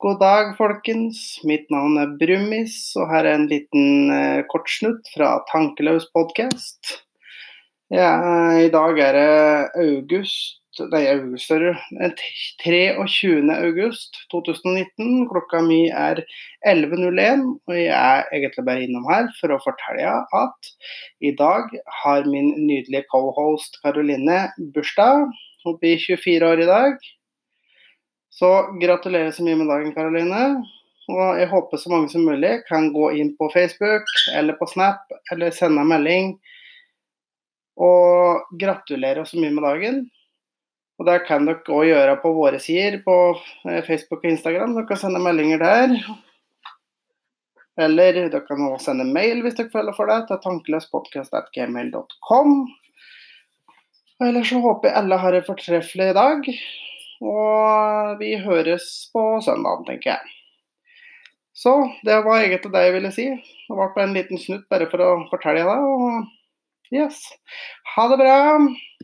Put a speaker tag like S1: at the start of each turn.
S1: God dag, folkens. Mitt navn er Brummis, og her er en liten eh, kortsnutt fra Tankeløs podkast. Ja, I dag er det august Nei, august, er det 23. august 2019. Klokka mi er 11.01, og jeg er egentlig bare innom her for å fortelle at i dag har min nydelige cohost Karoline bursdag. Hun blir 24 år i dag. Så gratulerer så mye med dagen, Karoline. Og jeg håper så mange som mulig kan gå inn på Facebook eller på Snap eller sende en melding og gratulere så mye med dagen. Og Det kan dere òg gjøre på våre sider på eh, Facebook og Instagram. Dere kan sende meldinger der. Eller dere kan også sende mail hvis dere føler for det, til tankeløspodkast.gmail.com. Ellers så håper jeg alle har en fortreffelig dag. Og vi høres på søndagen, tenker jeg. Så det var egentlig det jeg ville si. Det var på en liten snutt bare for å fortelle det. Og yes. Ha det bra.